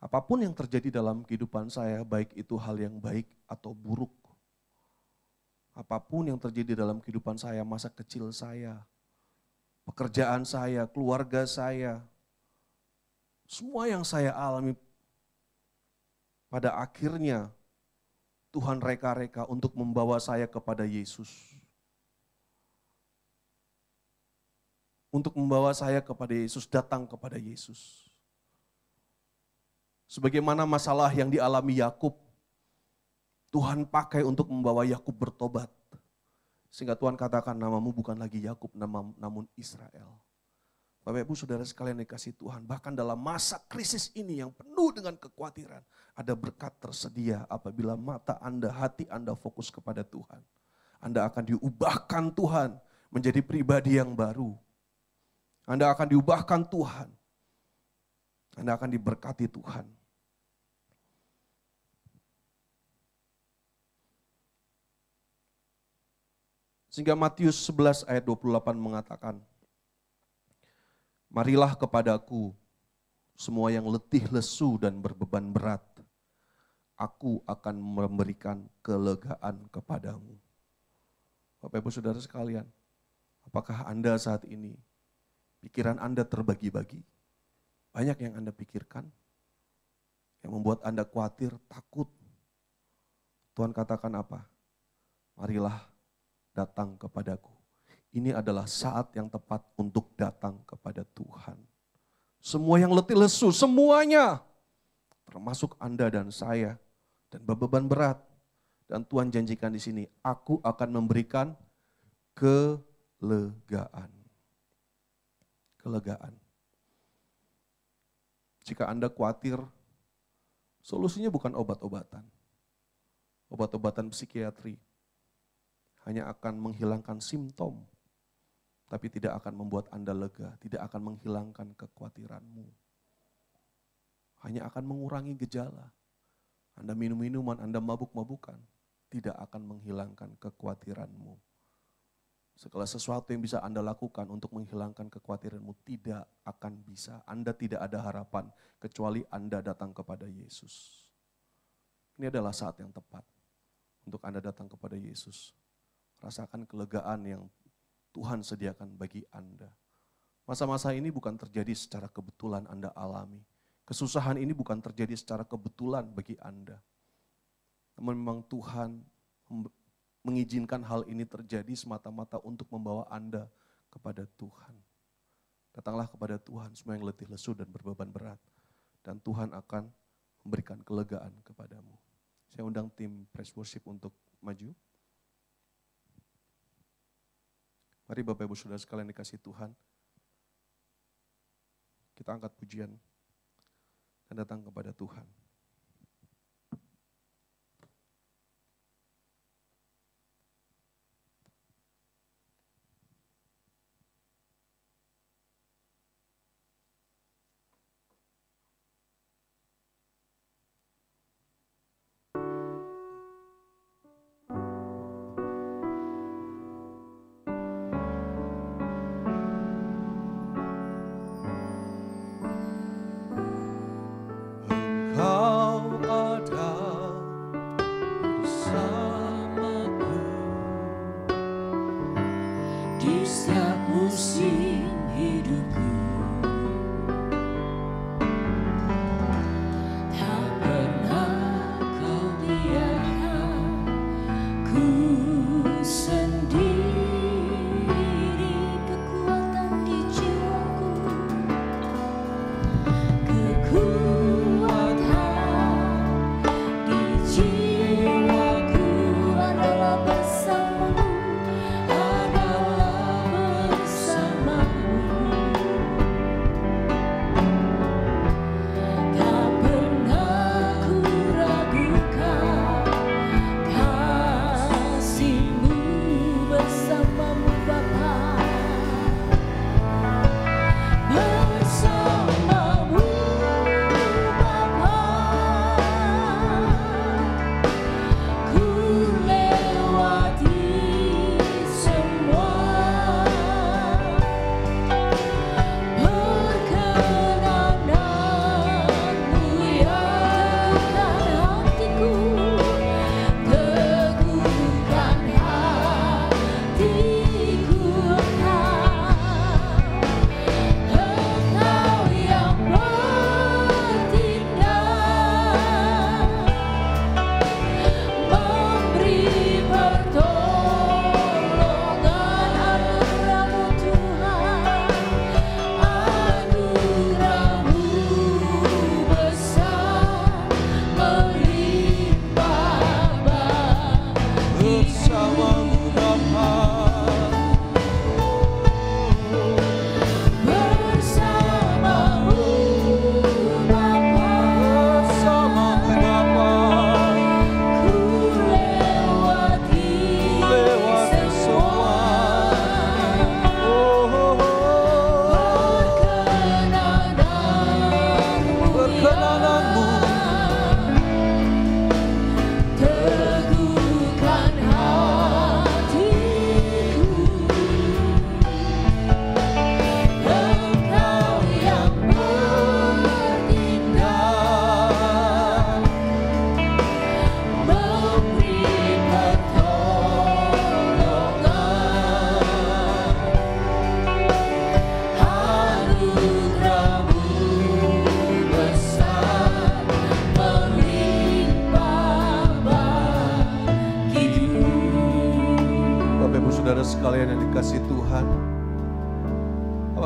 C: apa pun yang terjadi dalam kehidupan saya, baik itu hal yang baik atau buruk, Apa pun yang terjadi dalam kehidupan saya, masa kecil saya, pekerjaan saya, keluarga saya, semua yang saya alami pada akhirnya Tuhan reka-reka untuk membawa saya kepada Yesus. Untuk membawa saya kepada Yesus, datang kepada Yesus. Sebagaimana masalah yang dialami Yakub Tuhan pakai untuk membawa Yakub bertobat. Sehingga Tuhan katakan namamu bukan lagi Yakub namun Israel. Bapak Ibu Saudara sekalian dikasih Tuhan, bahkan dalam masa krisis ini yang penuh dengan kekhawatiran, ada berkat tersedia apabila mata Anda, hati Anda fokus kepada Tuhan. Anda akan diubahkan Tuhan menjadi pribadi yang baru. Anda akan diubahkan Tuhan. Anda akan diberkati Tuhan. Sehingga Matius 11 ayat 28 mengatakan, Marilah kepadaku semua yang letih lesu dan berbeban berat. aku akan memberikan kelegaan kepadamu. Bapak Ibu Saudara sekalian, apakah Anda saat ini, pikiran Anda terbagi-bagi? Banyak yang Anda pikirkan, yang membuat Anda khawatir, takut. Tuhan katakan apa? Marilah datang kepadaku. Ini adalah saat yang tepat untuk datang kepada Tuhan. Semua yang letih lesu, semuanya. Termasuk Anda dan saya. Dan beban berat. Dan Tuhan janjikan di sini, aku akan memberikan kelegaan. Kelegaan. Jika Anda khawatir, solusinya bukan obat-obatan. Obat-obatan psikiatri hanya akan menghilangkan simptom tapi tidak akan membuat Anda lega, tidak akan menghilangkan kekhawatiranmu. Hanya akan mengurangi gejala. Anda minum minuman, Anda mabuk-mabukan, tidak akan menghilangkan kekhawatiranmu. Segala sesuatu yang bisa Anda lakukan untuk menghilangkan kekhawatiranmu tidak akan bisa. Anda tidak ada harapan kecuali Anda datang kepada Yesus. Ini adalah saat yang tepat untuk Anda datang kepada Yesus. Rasakan kelegaan yang Tuhan sediakan bagi Anda. Masa-masa ini bukan terjadi secara kebetulan Anda alami. Kesusahan ini bukan terjadi secara kebetulan bagi Anda. Namun memang Tuhan mengizinkan hal ini terjadi semata-mata untuk membawa Anda kepada Tuhan. Datanglah kepada Tuhan semua yang letih lesu dan berbeban berat. Dan Tuhan akan memberikan kelegaan kepadamu. Saya undang tim press worship untuk maju. Mari Bapak Ibu Saudara sekalian dikasih Tuhan. Kita angkat pujian dan datang kepada Tuhan.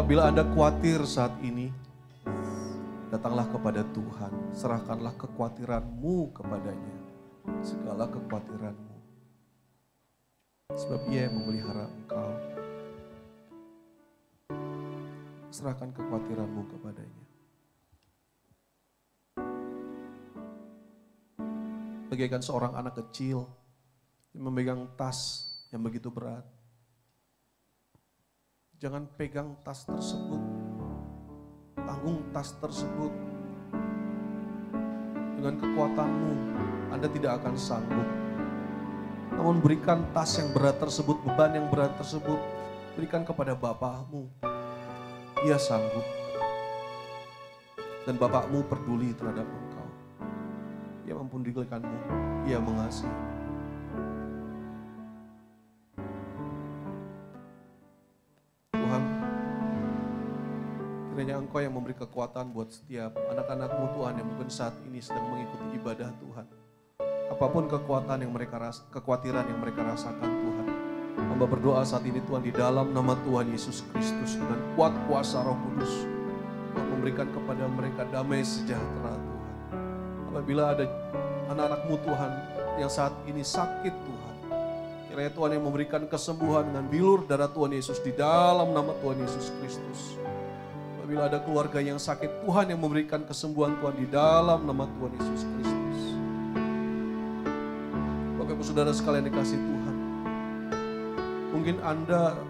C: Apabila Anda khawatir saat ini, datanglah kepada Tuhan. Serahkanlah kekhawatiranmu kepadanya. Segala kekhawatiranmu. Sebab ia memelihara engkau. Serahkan kekhawatiranmu kepadanya. Bagaikan seorang anak kecil yang memegang tas yang begitu berat. Jangan pegang tas tersebut. Tanggung tas tersebut. Dengan kekuatanmu, Anda tidak akan sanggup. Namun berikan tas yang berat tersebut, beban yang berat tersebut, berikan kepada Bapakmu. Ia sanggup. Dan Bapakmu peduli terhadap engkau. Ia mempundikanmu, ia mengasihi. Kiranya Engkau yang memberi kekuatan buat setiap anak-anakmu Tuhan yang mungkin saat ini sedang mengikuti ibadah Tuhan. Apa pun kekuatan yang mereka ras, kekhawatiran yang mereka rasakan Tuhan. Hamba berdoa saat ini Tuhan di dalam nama Tuhan Yesus Kristus dengan kuat kuasa Roh Kudus. Tuhan memberikan kepada mereka damai sejahtera Tuhan. Apabila ada anak-anakmu Tuhan yang saat ini sakit Tuhan. Kiranya Tuhan yang memberikan kesembuhan dengan bilur darah Tuhan Yesus di dalam nama Tuhan Yesus Kristus. Apabila ada keluarga yang sakit, Tuhan yang memberikan kesembuhan Tuhan di dalam nama Tuhan Yesus Kristus. Bapak Ibu Saudara sekalian dikasih Tuhan. Mungkin Anda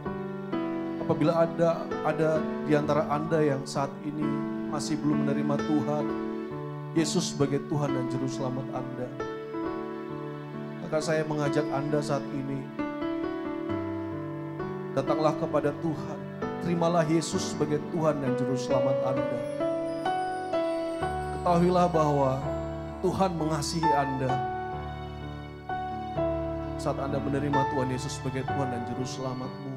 C: apabila ada ada di antara Anda yang saat ini masih belum menerima Tuhan, Yesus sebagai Tuhan dan Juru Selamat Anda. Maka saya mengajak Anda saat ini, datanglah kepada Tuhan. Terimalah Yesus sebagai Tuhan dan Juru Selamat Anda. Ketahuilah bahwa Tuhan mengasihi Anda. Saat Anda menerima Tuhan Yesus sebagai Tuhan dan Juru Selamatmu,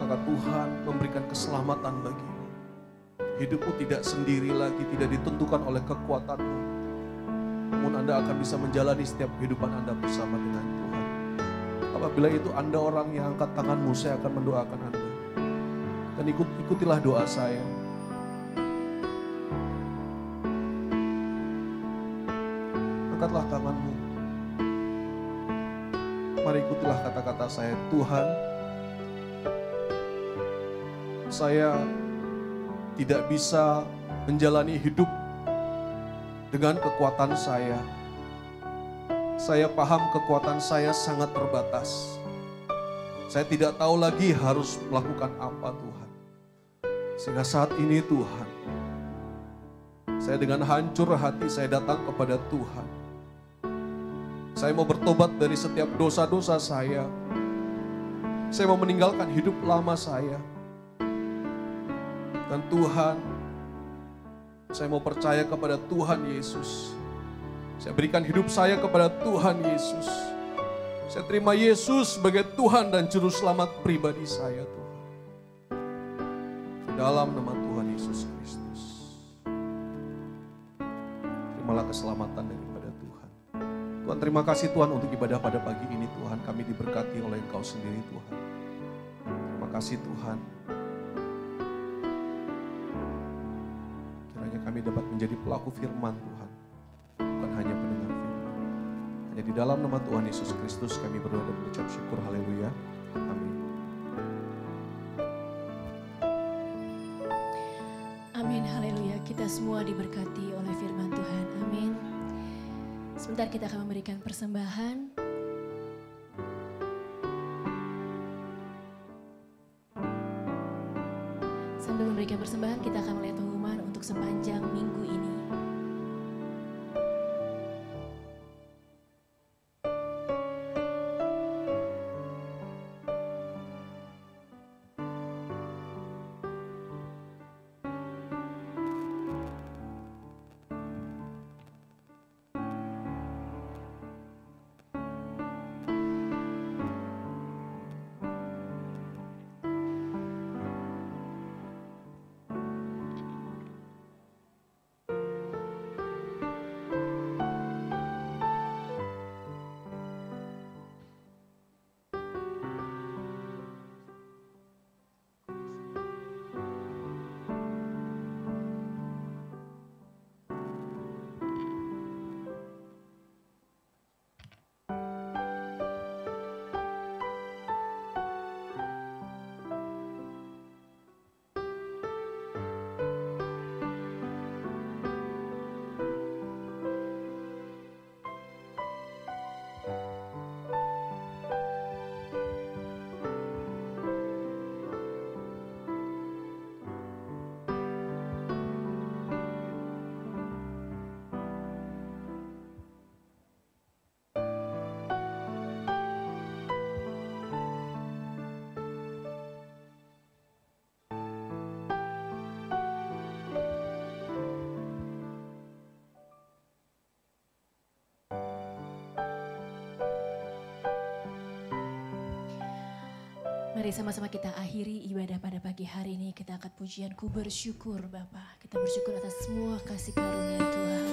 C: maka Tuhan memberikan keselamatan bagimu. Hidupmu tidak sendiri lagi, tidak ditentukan oleh kekuatanmu. Namun Anda akan bisa menjalani setiap kehidupan Anda bersama dengan Tuhan. Apabila itu Anda orang yang angkat tanganmu, saya akan mendoakan Anda. Dan ikut, ikutilah doa saya. Angkatlah tanganmu. Mari ikutilah kata-kata saya. Tuhan, saya tidak bisa menjalani hidup dengan kekuatan saya. Saya paham kekuatan saya sangat terbatas. Saya tidak tahu lagi harus melakukan apa Tuhan. Sehingga saat ini Tuhan, saya dengan hancur hati saya datang kepada Tuhan. Saya mau bertobat dari setiap dosa-dosa saya. Saya mau meninggalkan hidup lama saya. Dan Tuhan, saya mau percaya kepada Tuhan Yesus. Saya berikan hidup saya kepada Tuhan Yesus. Saya terima Yesus sebagai Tuhan dan Juru Selamat pribadi saya Tuhan. Dalam nama Tuhan Yesus Kristus. Terimalah keselamatan daripada Tuhan. Tuhan terima kasih Tuhan untuk ibadah pada pagi ini Tuhan. Kami diberkati oleh Engkau sendiri Tuhan. Terima kasih Tuhan. Kiranya kami dapat menjadi pelaku firman Tuhan. Hanya di dalam nama Tuhan Yesus Kristus kami berdoa dan mengucap syukur. Haleluya. Amin.
B: Amin, haleluya. Kita semua diberkati oleh firman Tuhan. Amin. Sebentar kita akan memberikan persembahan. Sambil memberikan persembahan, kita akan melihat pengumuman untuk sepanjang minggu ini. Mari sama-sama kita akhiri ibadah pada pagi hari ini. Kita angkat pujian ku bersyukur Bapa. Kita bersyukur atas semua kasih karunia Tuhan.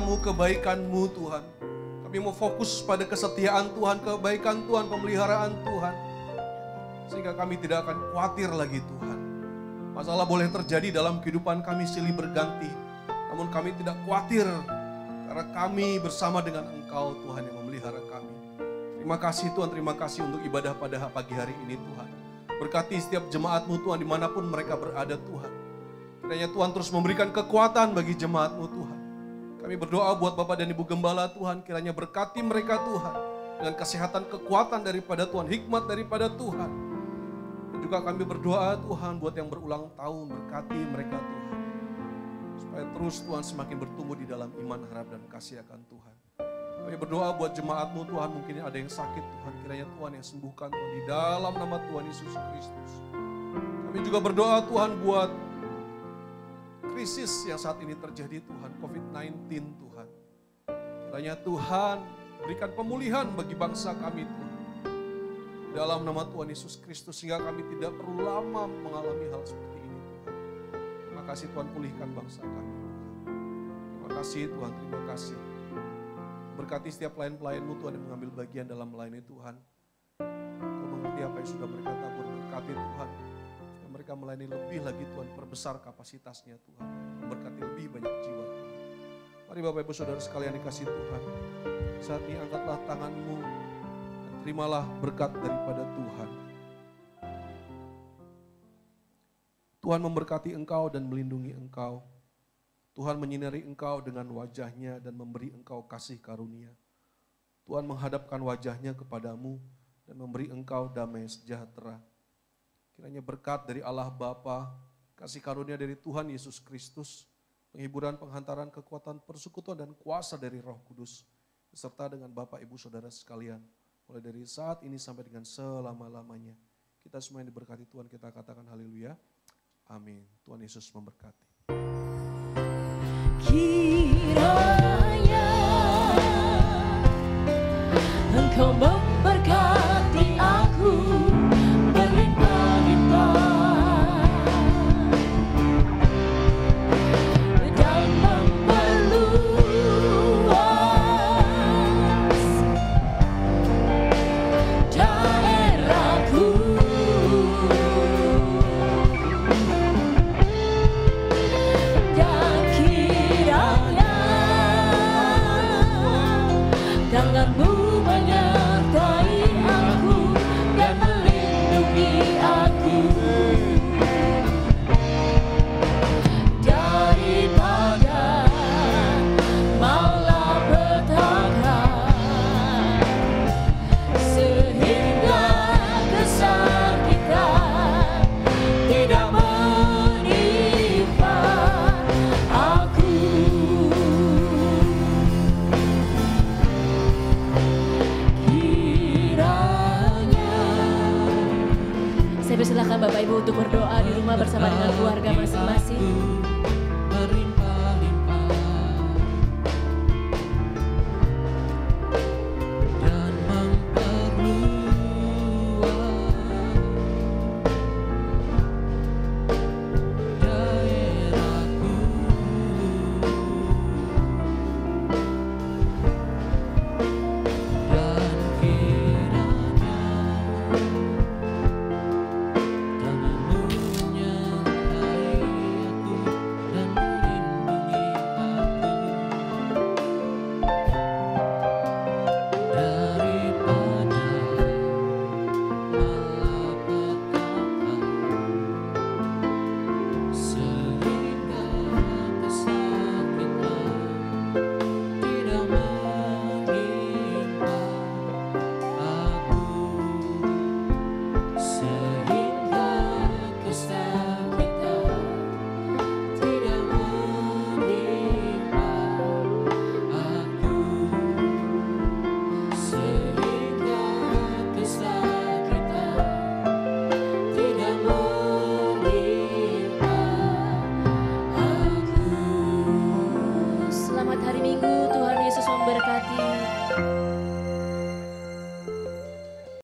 C: Setiamu, kebaikanmu Tuhan. Kami mau fokus pada kesetiaan Tuhan, kebaikan Tuhan, pemeliharaan Tuhan. Sehingga kami tidak akan khawatir lagi Tuhan. Masalah boleh terjadi dalam kehidupan kami silih berganti. Namun kami tidak khawatir karena kami bersama dengan Engkau Tuhan yang memelihara kami. Terima kasih Tuhan, terima kasih untuk ibadah pada pagi hari ini Tuhan. Berkati setiap jemaatmu Tuhan di mana pun mereka berada Tuhan. Kiranya Tuhan terus memberikan kekuatan bagi jemaatmu Tuhan. Kami berdoa buat Bapak dan Ibu Gembala Tuhan, kiranya berkati mereka Tuhan. Dengan kesehatan kekuatan daripada Tuhan, hikmat daripada Tuhan. Dan juga kami berdoa Tuhan buat yang berulang tahun, berkati mereka Tuhan. Supaya terus Tuhan semakin bertumbuh di dalam iman, harap dan kasih akan Tuhan. Kami berdoa buat jemaatmu Tuhan, mungkin ada yang sakit Tuhan, kiranya Tuhan yang sembuhkan Tuhan di dalam nama Tuhan Yesus Kristus. Kami juga berdoa Tuhan buat krisis yang saat ini terjadi Tuhan, COVID-19 Tuhan. Kiranya Tuhan berikan pemulihan bagi bangsa kami Tuhan. Dalam nama Tuhan Yesus Kristus sehingga kami tidak perlu lama mengalami hal seperti ini Tuhan. Terima kasih Tuhan pulihkan bangsa kami. Terima kasih Tuhan, terima kasih. Berkati setiap pelayan-pelayanmu Tuhan yang mengambil bagian dalam melayani Tuhan. Kau mengerti apa yang sudah mereka tabur. Berkati Tuhan. Mereka melayani lebih lagi Tuhan. Perbesar kapasitasnya Tuhan. Berkati lebih banyak jiwa Tuhan. Mari Bapak Ibu Saudara sekalian dikasih Tuhan. Saat ini angkatlah tanganmu. Dan terimalah berkat daripada Tuhan. Tuhan memberkati engkau dan melindungi engkau. Tuhan menyinari engkau dengan wajahnya dan memberi engkau kasih karunia. Tuhan menghadapkan wajahnya kepadamu dan memberi engkau damai sejahtera. Kiranya berkat dari Allah Bapa, kasih karunia dari Tuhan Yesus Kristus, penghiburan, penghantaran, kekuatan, persekutuan, dan kuasa dari Roh Kudus, beserta dengan Bapak, Ibu, Saudara sekalian, mulai dari saat ini sampai dengan selama-lamanya. Kita semua yang diberkati Tuhan, kita katakan haleluya. Amin. Tuhan Yesus memberkati.
B: Kiranya Engkau